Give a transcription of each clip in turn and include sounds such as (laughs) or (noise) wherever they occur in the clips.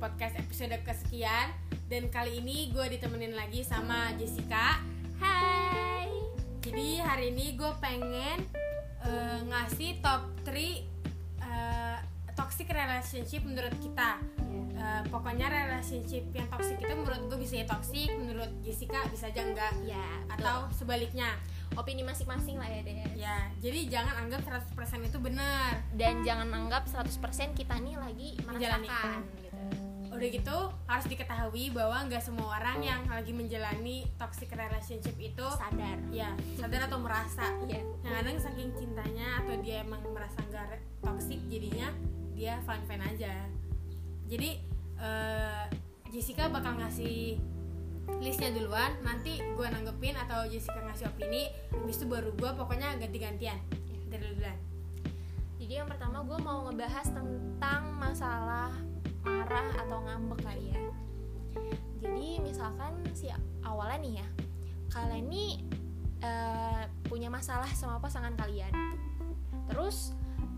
podcast episode kesekian Dan kali ini gue ditemenin lagi sama Jessica Hai. Jadi hari ini gue pengen eh, ngasih top 3 eh, toxic relationship menurut kita Eh, Pokoknya relationship yang toxic itu menurut gue bisa ya toxic Menurut Jessica bisa aja enggak Ya, Atau sebaliknya opini masing-masing lah ya, Des. Ya, jadi jangan anggap 100% itu benar Dan jangan anggap 100% kita nih lagi Menjalani. merasakan gitu. Udah gitu harus diketahui bahwa nggak semua orang yang lagi menjalani toxic relationship itu Sadar. ya sadar atau merasa. Iya. yang kadang saking cintanya atau dia emang merasa nggak toxic jadinya dia fine fine aja. Jadi eh, Jessica bakal ngasih listnya duluan. Nanti gue nanggepin atau Jessica ngasih opini. Habis itu baru gue pokoknya ganti-gantian. Dari duluan. Jadi yang pertama gue mau ngebahas tentang masalah marah atau ngambek kali ya. Jadi misalkan si awalnya nih ya, kalian nih eh, punya masalah sama pasangan kalian. Terus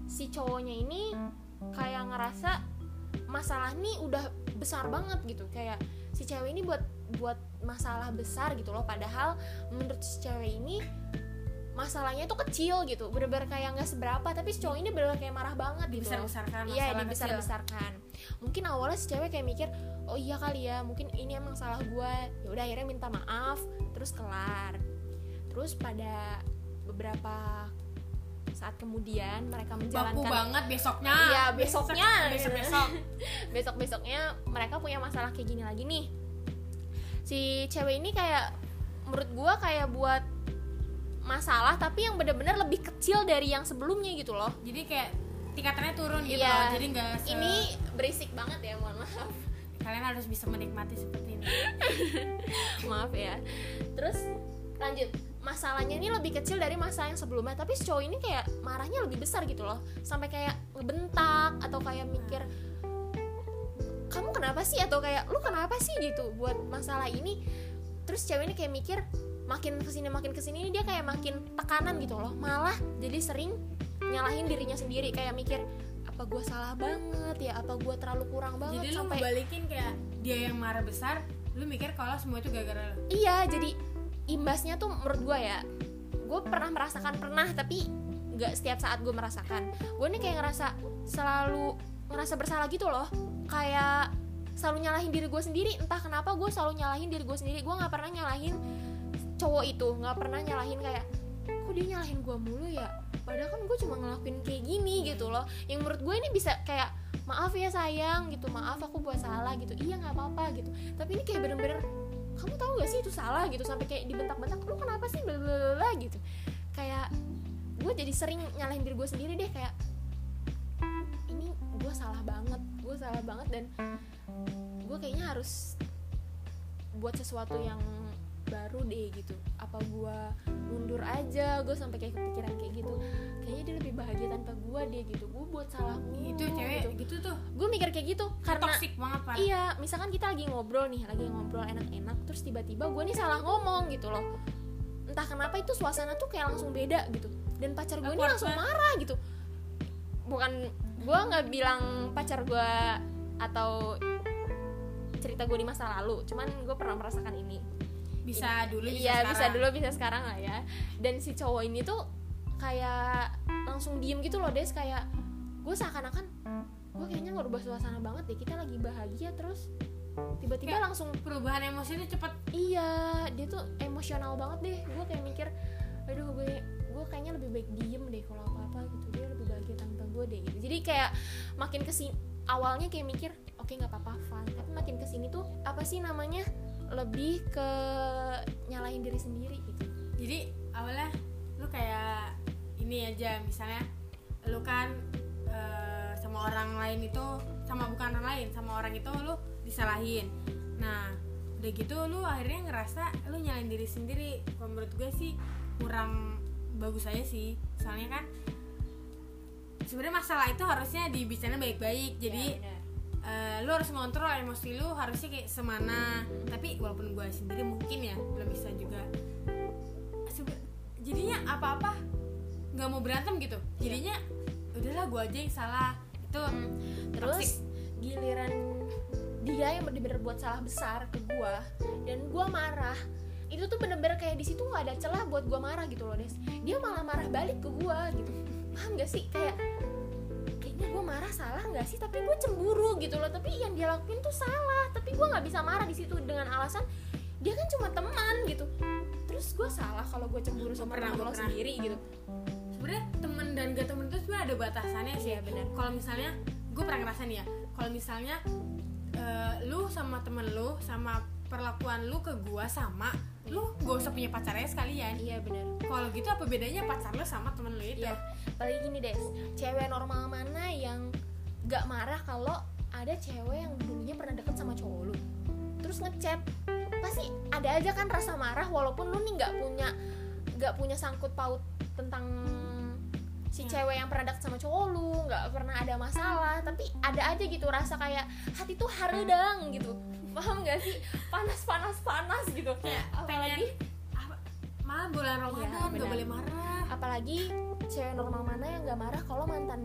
si cowoknya ini kayak ngerasa masalah nih udah besar banget gitu, kayak si cewek ini buat buat masalah besar gitu loh. Padahal menurut si cewek ini masalahnya tuh kecil gitu bener-bener kayak nggak seberapa tapi si cowok ini bener-bener kayak marah banget gitu dibesar loh. besarkan iya dibesar-besarkan. Mungkin awalnya si cewek kayak mikir oh iya kali ya mungkin ini emang salah gue ya udah akhirnya minta maaf terus kelar. Terus pada beberapa saat kemudian mereka baku menjalankan banget besoknya. Iya, besoknya. besok besok (laughs) besok besoknya mereka punya masalah kayak gini lagi nih. Si cewek ini kayak menurut gua kayak buat masalah tapi yang bener-bener lebih kecil dari yang sebelumnya gitu loh. Jadi kayak tingkatannya turun gitu Iya. loh jadi nggak se- ini berisik banget ya mohon maaf. Kalian harus bisa menikmati seperti ini. (laughs) Maaf ya. Terus lanjut. Masalahnya ini lebih kecil dari masalah yang sebelumnya tapi si cowok ini kayak marahnya lebih besar gitu loh. Sampai kayak ngebentak atau kayak mikir kamu kenapa sih? Atau kayak lu kenapa sih? gitu buat masalah ini. Terus cewek ini kayak mikir makin ke sini makin ke sini ini dia kayak makin tekanan gitu loh. Malah jadi sering nyalahin dirinya sendiri. Kayak mikir apa gue salah banget ya? Apa gue terlalu kurang banget jadi lu sampai ngebalikin kayak dia yang marah besar lu mikir kalau semua itu gara-gara lu? Iya jadi imbasnya tuh menurut gue ya gue pernah merasakan pernah tapi nggak setiap saat gue merasakan. Gue nih kayak ngerasa selalu ngerasa bersalah gitu loh. Kayak selalu nyalahin diri gue sendiri. Entah kenapa gue selalu nyalahin diri gue sendiri. Gue nggak pernah nyalahin cowok itu nggak pernah nyalahin kayak kok dia nyalahin gue mulu ya? Padahal kan gue cuma ngelakuin kayak gini gitu loh. Yang menurut gue ini bisa kayak maaf ya sayang gitu maaf aku buat salah gitu. Iya nggak apa-apa gitu. Tapi ini kayak bener-bener kamu tahu gak sih itu salah? gitu. Sampai kayak dibentak-bentak lu kenapa sih? blablabla gitu. Kayak gue jadi sering nyalahin diri gue sendiri deh kayak ini gue salah banget gue salah banget dan gue kayaknya harus buat sesuatu yang baru deh gitu apa gue mundur aja gue sampai kayak kepikiran kayak gitu kayaknya dia lebih bahagia tanpa gue deh gitu gue buat salah mulu itu cewek gitu. gitu tuh gue mikir kayak gitu karena toxic banget pak Iya, misalkan kita lagi ngobrol nih, lagi ngobrol enak-enak, terus tiba-tiba gue nih salah ngomong gitu loh. Entah kenapa itu suasana tuh kayak langsung beda gitu. Dan pacar gue ini langsung marah gitu. Bukan gue nggak bilang pacar gue atau cerita gue di masa lalu, cuman gue pernah merasakan ini. Bisa dulu bisa Iya, bisa sekarang. dulu bisa sekarang lah ya. Dan si cowok ini tuh kayak langsung diem gitu loh, Des. Kayak gue seakan-akan gue kayaknya ngerubah suasana banget deh. Kita lagi bahagia terus tiba-tiba Kayak- langsung perubahan emosi itu cepet. Iya dia tuh emosional banget deh. Gue kayak mikir aduh gue gue kayaknya lebih baik diem deh kalau apa apa gitu. Dia lebih bahagia tanpa gue deh. Gitu. Jadi kayak makin ke sini awalnya kayak mikir oke nggak apa-apa fine. Tapi makin ke sini tuh apa sih namanya lebih ke nyalahin diri sendiri gitu. Jadi awalnya lu kayak ini aja misalnya lu kan eh, sama orang lain itu sama bukan orang lain sama orang itu lu disalahin. Nah udah gitu lu akhirnya ngerasa lu nyalain diri sendiri. Kalau menurut gue sih kurang bagus aja sih. Soalnya kan sebenarnya masalah itu harusnya dibicarain baik-baik. Jadi Ya, eh, lu harus ngontrol emosi lu harusnya kayak semana. Tapi walaupun gue sendiri mungkin ya belum bisa juga. Jadinya apa-apa nggak mau berantem gitu. Jadinya udahlah gue aja yang salah. Itu Hmm. terus Toxic. giliran dia yang bener-bener buat salah besar ke gue dan gue marah itu tuh bener-bener kayak di situ nggak ada celah buat gue marah gitu loh des. Dia malah marah balik ke gue gitu. Paham gak sih? Kayak kayaknya gue marah salah nggak sih? Tapi gue cemburu gitu loh. Tapi yang dia lakuin tuh salah. Tapi gue nggak bisa marah di situ dengan alasan dia kan cuma teman gitu. Terus gue salah kalau gue cemburu sama Pernah, temen lo sendiri gitu. Sebenarnya temen dan gak temen itu sebenarnya ada batasannya sih. Iya, benar. kalau misalnya gue pernah ngerasain ya. Kalau misalnya eh, lu sama temen lu sama perlakuan lu ke gua sama lu gak usah punya pacarnya sekalian. Iya bener. Kalau gitu apa bedanya pacar lu sama temen lu itu? Iya, apalagi gini des, cewek normal mana yang gak marah kalau ada cewek yang dulunya pernah deket sama cowok lu, terus ngechat, pasti ada aja kan rasa marah walaupun lu nih nggak punya nggak punya sangkut paut tentang si Hmm. cewek yang pernah deket sama cowok lu, nggak pernah ada masalah, tapi ada aja gitu rasa kayak hati tuh haredang gitu, paham gak sih? Panas panas panas gitu, Kayak apalagi apa, malah bulan Ramadan Iya, gak benar. boleh marah. Apalagi cewek normal mana yang gak marah kalau mantan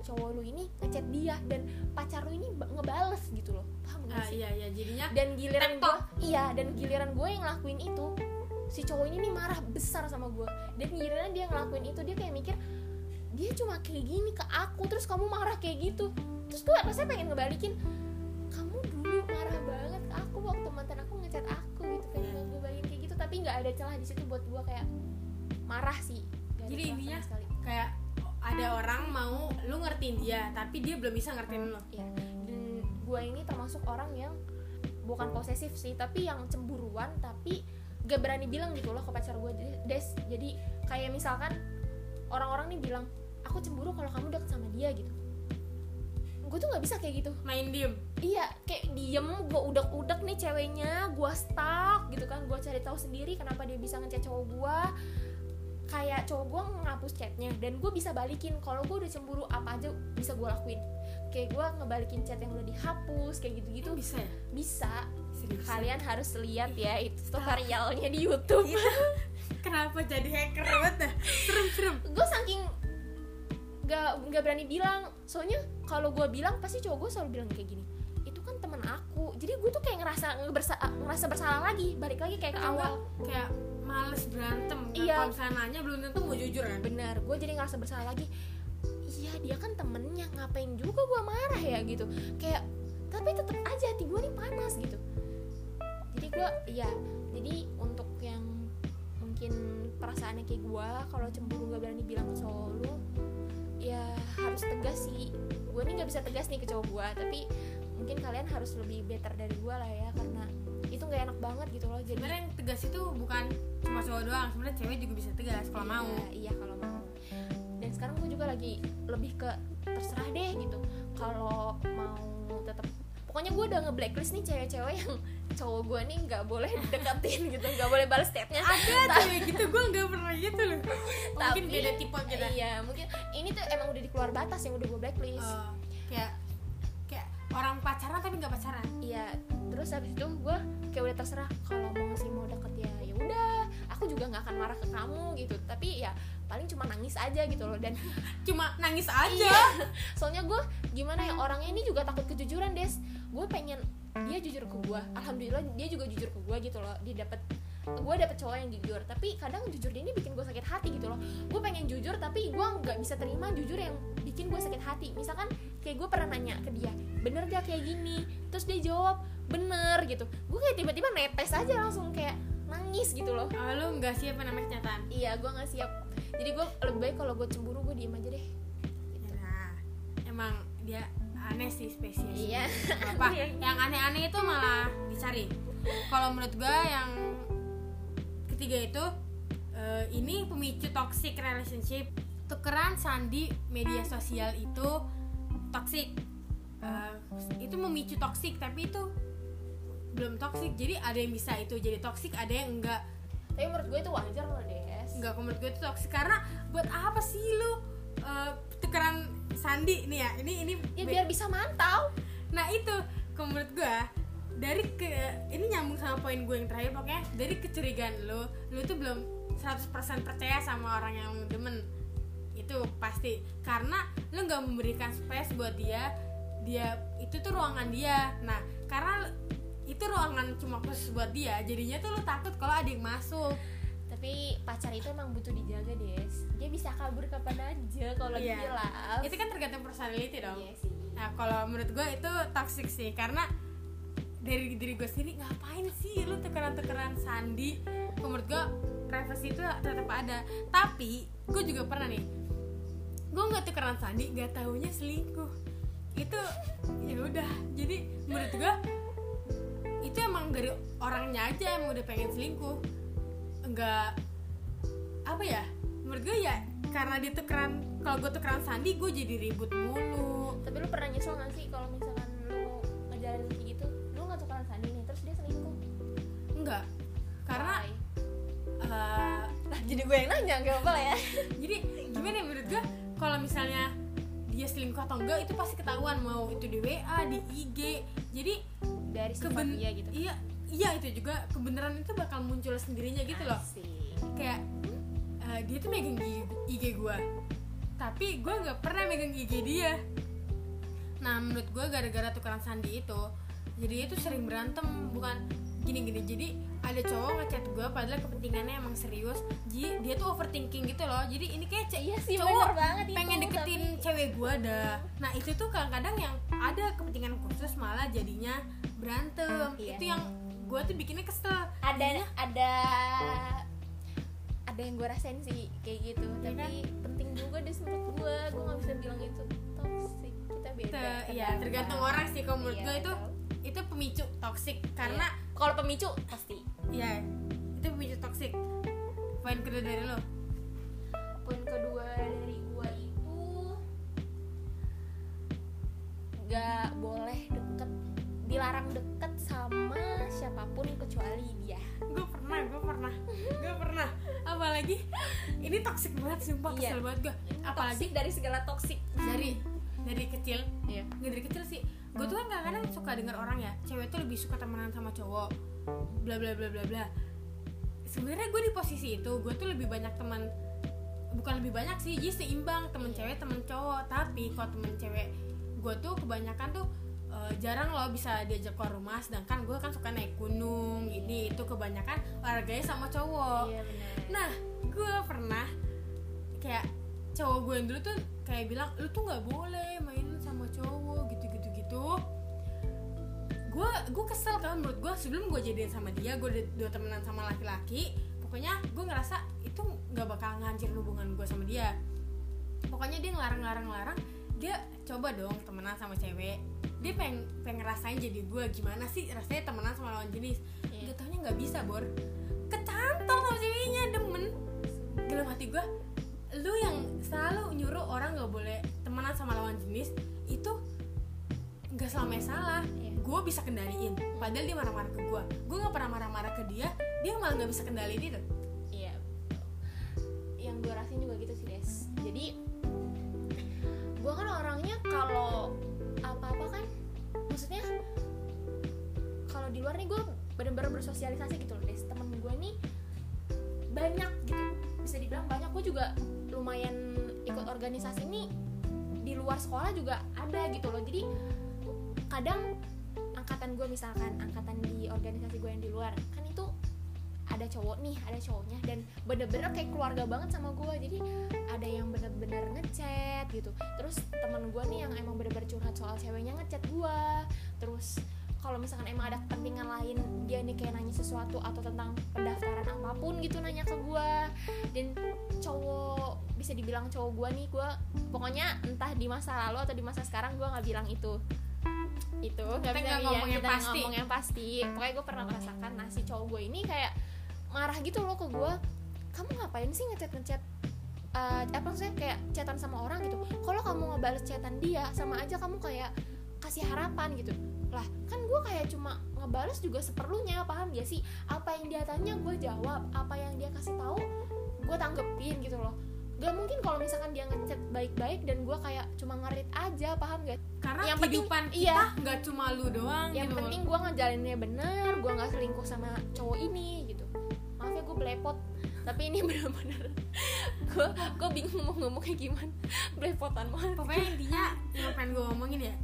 cowok lu ini ngechat dia dan pacar lu ini ba- ngebales gitu loh. Paham gak Ah, sih? iya iya jadinya dan giliran gue iya dan giliran gue yang ngelakuin itu si cowok ini nih marah besar sama gue dan giliran dia ngelakuin itu dia kayak mikir dia cuma kayak gini ke aku terus kamu marah kayak gitu. Terus gue rasanya pengen ngebalikin kamu dulu marah banget nggak ada celah di situ buat gue kayak marah sih. Ada Jadi intinya sekali. kayak ada orang mau lu ngertiin dia tapi dia belum bisa ngertiin lu. Ya dan gue ini termasuk orang yang bukan posesif sih tapi yang cemburuan tapi gak berani bilang gitu loh ke pacar gue des jadi kayak misalkan orang-orang nih bilang aku cemburu kalau kamu deket sama dia gitu. Gue tuh nggak bisa kayak gitu. Main diem? Iya kayak diem gue udak-udak nih ceweknya gue stuck gitu kan gue cari tahu sendiri kenapa dia bisa ngechat cowok gue kayak cowok gue ngapus chatnya dan gue bisa balikin. Kalau gue udah cemburu apa aja bisa gue lakuin. Kayak gue ngebalikin chat yang udah dihapus kayak gitu-gitu. Itu bisa ya? Bisa. Serius? kalian harus lihat ya itu tutorialnya di YouTube. Itu kenapa jadi hacker banget dah? Serem serem. Gue saking gak nggak berani bilang. Soalnya kalau gue bilang pasti cowok gue selalu bilang kayak gini. Itu kan teman aku jadi gue tuh kayak ngerasa ngerasa, ngerasa bersalah lagi balik lagi kayak ke awal. kayak males berantem. Iya. kalau misalnya belum tentu mau jujur kan? Bener gue jadi ngerasa bersalah lagi. Iya dia kan temennya ngapain juga gue marah ya gitu. Kayak tapi tetap aja hati gue nih panas gitu. Jadi gue iya. Jadi untuk yang mungkin perasaannya kayak gue kalau cemburu gak berani bilang ke cowok lu ya harus tegas sih. Gue nih nggak bisa tegas nih ke cowok gue tapi mungkin kalian harus lebih better dari gue lah ya karena itu nggak enak banget gitu loh. Jadi sebenarnya yang tegas itu bukan cuma cowok doang sebenarnya cewek juga bisa tegas kalau Iya, mau. iya kalau mau. Dan sekarang gue juga lagi lebih ke terserah deh gitu. Kalau mau tetap pokoknya gue udah nge-blacklist nih cewek-cewek yang cowok gue nih nggak boleh deketin gitu nggak boleh balas stepnya. Ada cewek gitu gue nggak pernah gitu loh. Mungkin Tapi- beda tipe kita. iya mungkin ini tuh emang udah di keluar batas yang udah gue blacklist. Kayak orang pacaran tapi nggak pacaran iya terus habis itu gue kayak udah terserah kalau mau masih mau deket ya ya udah aku juga nggak akan marah ke kamu gitu tapi ya paling cuma nangis aja gitu loh dan (laughs) cuma nangis aja Iya. Soalnya gue gimana ya orangnya ini juga takut kejujuran des. Gue pengen dia jujur ke gue. Alhamdulillah dia juga jujur ke gue gitu loh. Dia dapet gue dapet cowok yang jujur. Tapi kadang jujur dia ini bikin gue sakit hati gitu loh. Gue pengen jujur tapi gue nggak bisa terima jujur yang bikin gue sakit hati. Misalkan kayak gue pernah nanya ke dia, bener gak kayak gini? Terus dia jawab bener gitu. Gue kayak tiba-tiba netes aja langsung kayak nangis gitu loh. Ah, lu nggak siap namanya kenyataan Iya gue nggak siap. Jadi gue lebih baik kalau gue cemburu gue diem aja deh. nah emang dia aneh sih spesies Iya. apa (laughs) yang aneh-aneh itu malah dicari kalau menurut gue yang ketiga itu eh, ini pemicu toxic relationship. Tukeran sandi media sosial itu toxic. Eh, itu memicu toxic tapi itu belum toxic. Jadi ada yang bisa itu jadi toxic ada yang enggak. Tapi menurut gue itu wajar loh des. enggak menurut gue itu toxic. Karena buat apa sih lu eh, tukeran sandi? Nih ya ini ini Ya biar bisa mantau. Nah itu. Menurut gue dari ke ini nyambung sama poin gue yang terakhir pokoknya dari kecurigaan lo lo tuh belum 100% percaya sama orang yang lo demen. Itu pasti. Karena lo nggak memberikan space buat dia dia itu tuh ruangan dia. Nah karena itu ruangan cuma khusus buat dia jadinya tuh lu takut kalau ada yang masuk. Tapi pacar itu emang butuh dijaga des. Dia bisa kabur kapan aja kalau lagi Iya. love itu kan tergantung personality dong. Iya sih. Nah kalau menurut gue itu toxic sih karena dari diri gue sendiri ngapain sih lu tukeran-tukeran sandi? Menurut gue privacy itu tetap ada. Tapi gue juga pernah nih gue nggak tukeran sandi nggak taunya selingkuh. Itu ya udah. Jadi menurut gue itu emang dari orangnya aja yang udah pengen selingkuh. Enggak apa ya menurut gue ya karena dia tukeran kalau gue tukeran sandi gue jadi ribut mulu. Tapi lu pernah nyesel gak sih kalau misalkan lu ngejalanin kayak gitu lu gak tukeran sandi nih terus dia selingkuh. Enggak. Karena Why? eh, Lah, (laughs) jadi gue yang nanya gak apa ya. (laughs) Jadi gimana ya menurut gue kalau misalnya dia selingkuh atau enggak itu pasti ketahuan mau itu di WA di IG jadi dari keben dia gitu. iya iya itu juga kebenaran itu bakal muncul sendirinya gitu loh. Asik. kayak eh, dia tuh megang IG, IG gue tapi gue nggak pernah megang IG dia. Nah menurut gue gara-gara tukeran sandi itu jadi itu sering berantem bukan gini-gini. Jadi ada cowok ngechat gue padahal kepentingannya emang serius. Jadi dia tuh overthinking gitu loh. Jadi ini kayak ce- Iya sih, cowok banget itu, pengen deketin tapi- cewek gue dah nah itu tuh kadang-kadang yang ada kepentingan khusus malah jadinya berantem. Iya. itu yang gue tuh bikinnya kesel. Ada Jadinya, ada ada yang gue rasain sih kayak gitu. Iya tapi penting juga deh menurut gue gue nggak bisa bilang itu toxic. Kita beda iya tergantung orang sih. Kalau menurut Iya, gue itu. Itu pemicu toxic karena Iya. kalau pemicu pasti. Ya itu pemicu toxic. Poin kedua dari lo. Poin kedua dari gue itu nggak boleh deket dilarang deket sama siapa pun kecuali dia. Gue pernah gue pernah. Gue pernah. Apalagi ini toxic banget sumpah Iya. kesel banget gue apalagi toxic dari segala toxic. Dari dari kecil. Iya. Nggak dari kecil sih gue tuh kan kadang-kadang suka denger orang ya cewek tuh lebih suka temenan sama cowok bla bla bla bla bla. Sebenarnya gue di posisi itu gue tuh lebih banyak teman bukan lebih banyak sih jadi seimbang temen cewek temen cowok. Tapi kalau temen cewek gue tuh kebanyakan tuh eh, jarang loh bisa diajak keluar rumah. Sedangkan gue kan suka naik gunung ini itu kebanyakan olahraganya sama cowok. Iya Nah, gue pernah kayak cowok gue yang dulu tuh kayak bilang lu tuh nggak boleh main Gue gue kesel kan menurut gue sebelum gue jadian sama dia gue udah, udah temenan sama laki-laki. Pokoknya gue ngerasa itu nggak bakal ngancurin hubungan gue sama dia. Pokoknya dia ngelarang-larang-larang dia coba dong temenan sama cewek. Dia pengen pengen ngerasain jadi gue gimana sih rasanya temenan sama lawan jenis. Iya. Gak taunya nggak bisa bor kecantol sama ceweknya demen dalam hati gue lu yang selalu nyuruh orang nggak boleh temenan sama lawan jenis itu nggak selamanya salah Iya. Gue bisa kendaliin. Padahal dia marah-marah ke gue gue nggak pernah marah-marah ke dia dia malah nggak bisa kendaliin itu. Iya. Yang gue rasain juga gitu sih Des. Jadi Gue kan orangnya kalau apa-apa kan Maksudnya Kalau di luar nih gue bener-bener bersosialisasi gitu loh Des. Temen gue nih banyak gitu. Bisa dibilang banyak. Gue juga lumayan ikut organisasi nih Di luar sekolah juga ada gitu loh. Jadi kadang angkatan gue misalkan Angkatan di organisasi gue yang di luar Kan itu ada cowok nih ada cowoknya dan bener-bener kayak keluarga banget sama gue jadi ada yang bener-bener ngechat gitu. Terus teman gue nih yang emang bener-bener curhat soal ceweknya ngechat gue terus kalau misalkan emang ada kepentingan lain dia nih kayak nanya sesuatu atau tentang pendaftaran apa pun gitu nanya ke gue dan cowok bisa dibilang cowok gue nih gue pokoknya entah di masa lalu atau di masa sekarang gue nggak bilang itu itu nggak Kita bisa nggak iya, ngomong yang kita pasti. ngomong yang pasti. Pokoknya gue pernah merasakan nah si cowok gue ini kayak marah gitu loh ke gue kamu ngapain sih ngechat ngechat eh, apa maksudnya kayak chatan sama orang gitu? Kalau kamu ngebales chatan dia sama aja kamu kayak kasih harapan gitu. Lah kan gue kayak cuma ngebales juga seperlunya paham gak sih? Apa yang dia tanya gue jawab. Apa yang dia kasih tahu gue tanggepin gitu loh gak mungkin kalau misalkan dia ngechat baik-baik dan gue kayak cuma ngerit aja paham gak karena Yang penting- kehidupan iya. kita nggak cuma lu doang yang gitu. penting gue ngejalaninnya bener gue nggak selingkuh sama cowok ini gitu. Maaf ya gue belepot tapi ini (laughs) bener-bener gue gue bingung mau ngomong kayak gimana. Belepotan banget. Pokoknya intinya yang pengen gue ngomongin ya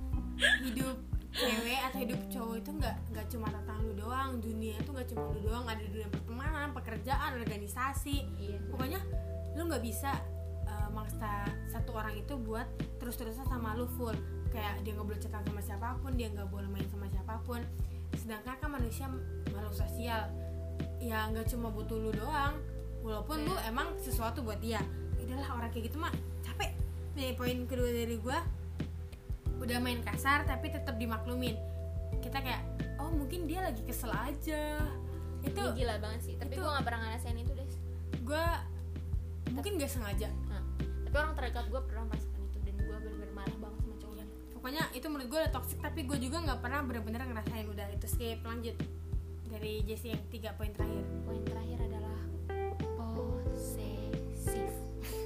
hidup cewek atau hidup cowok itu nggak nggak cuma tentang lu doang. Dunia itu nggak cuma lu doang. Ada dunia pertemanan pekerjaan organisasi. Iya. Pokoknya lu nggak bisa uh, maksa satu orang itu buat terus-terusan sama lu full. Kayak dia nggak boleh chatan sama siapa pun dia nggak boleh main sama siapa pun. Sedangkan kan manusia makhluk sosial ya nggak cuma butuh lu doang. Walaupun lu Iya. emang sesuatu buat dia. Udahlah orang kayak gitu mah capek. Nih poin kedua dari gua udah main kasar tapi tetap dimaklumin. Kita kayak oh mungkin dia lagi kesel aja. Itu Ini gila banget sih tapi itu- gue gak pernah ngerasain itu deh gua mungkin gak sengaja. Nah, tapi orang terdekat gue pernah merasakan itu dan gue bener-bener marah banget sama cowoknya. Pokoknya itu menurut gue udah toxic tapi gue juga nggak pernah bener-bener ngerasain udah itu. Skip lanjut. Dari Jessie yang tiga poin terakhir. Poin terakhir adalah posesif. (laughs)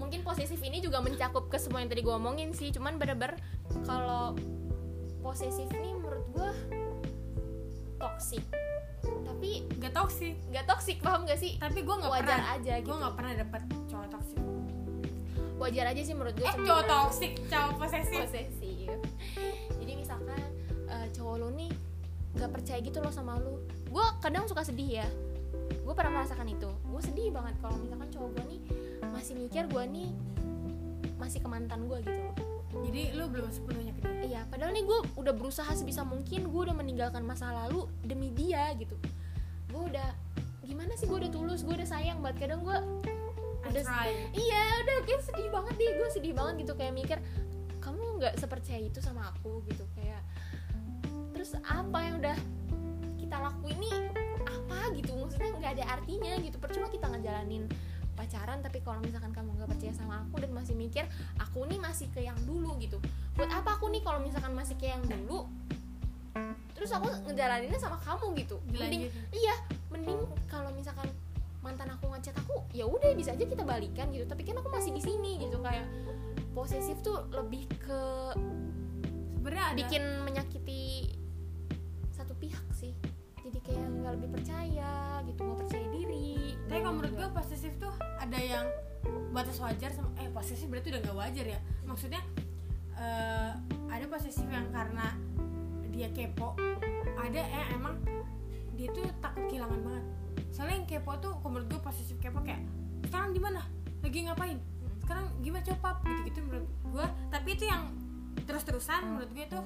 Mungkin posesif ini juga mencakup ke semua yang tadi gue omongin sih cuman bener-bener kalau posesif ini menurut gue toxic tapi nggak toxic. nggak toxic paham gak sih? Tapi gue nggak Wajar pernah. aja gue gitu. nggak pernah dapet cowok toxic. Wajar aja sih menurut gue eh cowok toxic cowok posesif. Posesif. Jadi misalkan eh, cowok lo nih gak percaya gitu loh sama lo gue kadang suka sedih ya. Gue pernah merasakan itu. Gue sedih banget kalau misalkan cowok gue nih masih mikir gue nih masih ke mantan gue gitu loh jadi lu belum sepenuhnya ke dia? Iya padahal nih gue udah berusaha sebisa mungkin gue udah meninggalkan masa lalu demi dia gitu. Gue udah gimana sih gue udah tulus gue udah sayang banget. Kadang gue udah iya udah kayak sedih banget deh gue sedih banget gitu. Kayak mikir kamu nggak sepercaya itu sama aku gitu. Kayak terus apa yang udah kita lakuin ini apa? gitu. Maksudnya nggak ada artinya gitu. Percuma kita ngejalanin pacaran tapi kalau misalkan kamu nggak percaya sama aku dan masih mikir aku nih masih ke yang dulu gitu. Buat apa aku nih kalau misalkan masih ke yang dulu? Terus aku ngejalaninnya sama kamu gitu. Mending iya mending kalau misalkan mantan aku ngechat aku ya udah bisa aja kita balikan gitu. Tapi kan aku masih di sini gitu kayak posesif tuh lebih ke sebenarnya bikin menyakiti kayak nggak lebih percaya gitu nggak percaya diri. Tapi kalau menurut gue posesif tuh ada yang batas wajar sama eh posesif berarti udah nggak wajar ya? Maksudnya eh, ada posesif yang karena dia kepo ada yang emang dia tuh takut kehilangan banget. Soalnya yang kepo tuh kalau menurut gue posesif kepo kayak sekarang di mana? Lagi ngapain? Sekarang gimana? Copap gitu-gitu menurut gue tapi itu yang terus-terusan menurut gue itu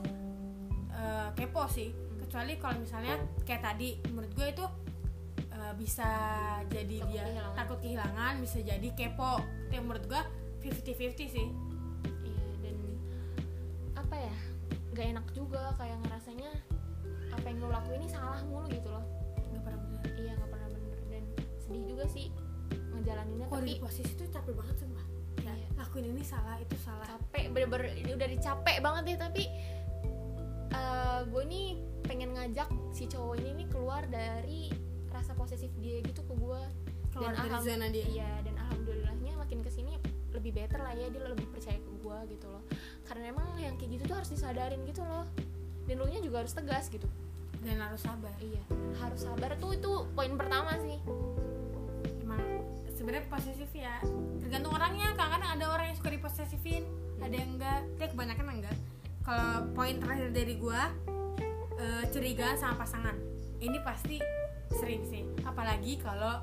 eh, kepo sih kecuali kalau misalnya kayak tadi menurut gue itu eh, bisa jadi Takut dia kehilangan. takut kehilangan bisa jadi kepo. Itu yang menurut gue 50-50 sih. Iya dan apa ya nggak enak juga kayak ngerasanya apa yang lo lakuin ini salah mulu gitu loh. Nggak pernah bener. Iya nggak pernah bener dan sedih juga sih ngejalaninnya kalau tapi di posisi itu capek banget sumpah ya, Iya. lakuin ini salah itu salah. Capek bener-bener udah dicapek banget deh tapi gue nih pengen ngajak si cowok ini nih keluar dari rasa posesif dia gitu ke gue keluar dari alham- zona dia. iya dan alhamdulillahnya makin ke sini lebih better lah ya dia lebih percaya ke gue gitu loh. Karena emang yang kayak gitu tuh harus disadarin gitu loh. Dan lu nya juga harus tegas gitu. Dan harus sabar. Iya harus sabar tuh itu poin pertama sih. Emang sebenarnya posesif ya tergantung orangnya. Kadang-kadang ada orang yang suka diposesifin ada yang enggak. Tapi kebanyakan enggak. Kalau poin terakhir dari gua eh, curigaan sama pasangan. Ini pasti sering sih. Apalagi kalau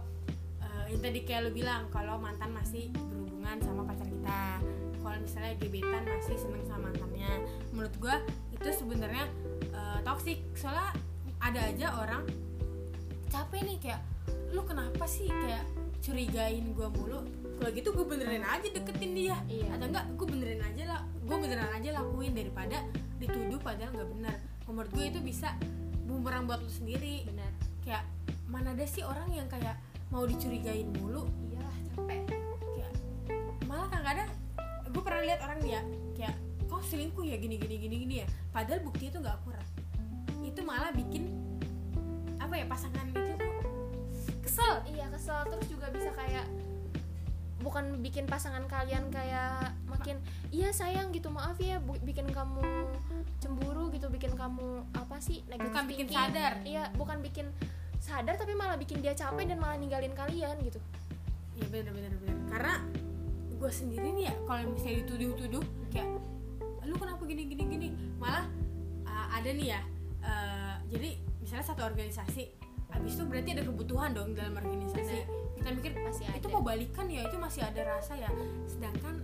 eh, yang tadi kayak lu bilang kalau mantan masih berhubungan sama pacar kita. Kalau misalnya gebetan masih seneng sama mantannya. Menurut gua itu sebenarnya eh, toxic. Soalnya ada aja orang capek nih kayak lu kenapa sih kayak curigain gue mulu? Kalau gitu gue benerin aja deketin dia. Iya. atau enggak gue benerin aja lah. Gue beneran aja lakuin daripada dituduh padahal nggak benar menurut gue itu bisa bumerang buat lu sendiri. Benar. Kayak mana ada sih orang yang kayak mau dicurigain mulu? Iyalah capek. Kayak malah kadang-kadang gue pernah lihat orang dia kayak kok selingkuh ya gini gini gini gini ya. Padahal bukti itu nggak akurat. Itu malah bikin apa ya pasangan itu tuh kesel. Iya kesel. Terus juga bisa kayak bukan bikin pasangan kalian kayak makin iya sayang gitu maaf ya bu- bikin kamu cemburu gitu bikin kamu apa sih negative Bukan bikin thinking. sadar. iya bukan bikin sadar tapi malah bikin dia capek dan malah ninggalin kalian gitu Iya bener bener bener karena gue sendiri nih ya kalau misalnya dituduh-tuduh kayak lu kenapa gini gini gini malah uh, ada nih ya uh, jadi misalnya satu organisasi habis itu berarti ada kebutuhan dong dalam organisasi kita mikir Masih itu ada. mau balikan ya itu masih ada rasa ya sedangkan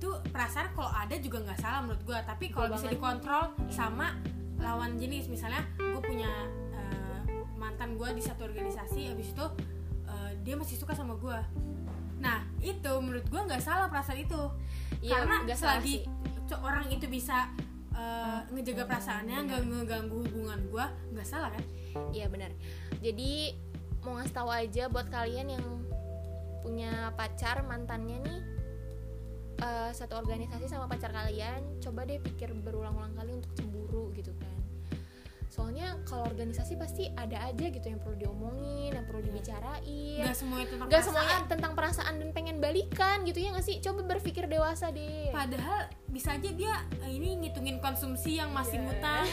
itu perasaan kalau ada juga nggak salah menurut gue tapi kalau bisa dikontrol sama lawan jenis. Misalnya gue punya uh, mantan gue di satu organisasi habis itu uh, dia masih suka sama gue nah itu menurut gue nggak salah perasaan itu. Iya, karena salah selagi sih. co- orang itu bisa uh, ngejaga perasaannya nggak ngeganggu hubungan gue nggak salah kan? Iya benar. Jadi mau ngasih tahu aja buat kalian yang punya pacar mantannya nih eh, satu organisasi sama pacar kalian, coba deh pikir berulang-ulang kali untuk cemburu gitu kan. Soalnya kalau organisasi pasti ada aja gitu yang perlu diomongin, yang perlu dibicarain. nggak semuanya tentang Gak perasaan. semuanya tentang perasaan dan pengen balikan gitu ya nggak sih? Coba berpikir dewasa deh. padahal bisa aja dia eh, ini ngitungin konsumsi yang masih Iya. ngutang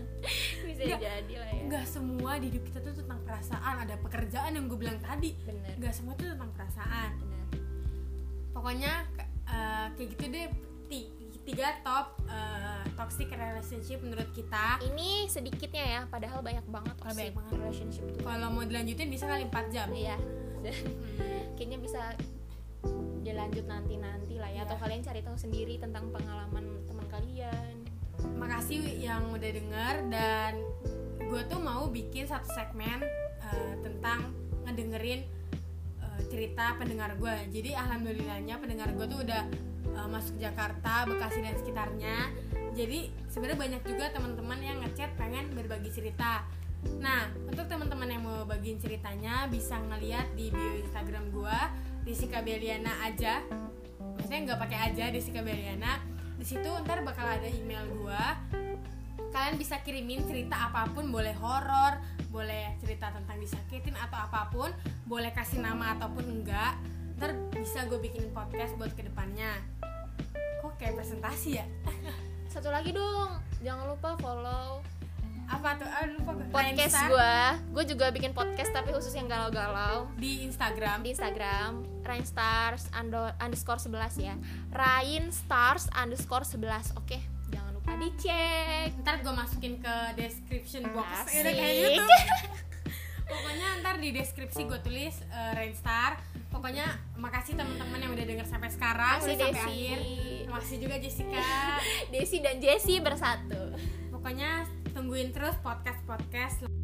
(laughs) Bisa Nggak. jadi lah ya. nggak semua di hidup kita tuh tentang perasaan ada pekerjaan yang gue bilang tadi nggak semua tuh tentang perasaan Bener. pokoknya eh, kayak gitu deh ti- tiga top eh, toxic relationship menurut kita Ini sedikitnya ya, padahal banyak banget toxic banyak banget. relationship tuh. kalau mau dilanjutin bisa kali 4 jam Iya. Hmm. (laughs) Kayaknya bisa dilanjut nanti-nanti lah ya Iya. atau kalian cari tahu sendiri tentang pengalaman teman kalian. makasih yang udah denger dan gue tuh mau bikin satu segmen eh, tentang ngedengerin eh, cerita pendengar gue jadi alhamdulillahnya pendengar gue tuh udah eh, masuk Jakarta Bekasi dan sekitarnya. Jadi sebenarnya banyak juga teman-teman yang ngechat pengen berbagi cerita. Nah untuk teman-teman yang mau bagiin ceritanya bisa ngeliat di bio Instagram gue Rizika Beliana aja. Maksudnya nggak pakai aja Rizika Beliana. Di situ ntar bakal ada email gua. Kalian bisa kirimin cerita apa pun boleh horor boleh cerita tentang disakitin atau apa pun boleh kasih nama ataupun enggak ntar bisa gue bikinin podcast buat ke depannya. Kok kayak presentasi ya. (laughs) Satu lagi dong, jangan lupa follow apa tuh? Ah, lupa gue podcast gue. Gue juga bikin podcast tapi khusus yang galau-galau. Di Instagram. Di Instagram Rainstars undo- underscore 11 ya. Rain Stars underscore 11. Oke, jangan lupa dicek. ntar gue masukin ke description box Asik. Udah kayak YouTube (laughs) pokoknya ntar di deskripsi gue tulis uh, Rainstar pokoknya makasih teman-teman yang udah denger sampai sekarang udah sampai Desi. akhir makasih juga Jessica (laughs) Desi dan Jessie bersatu. pokoknya tungguin terus podcast podcast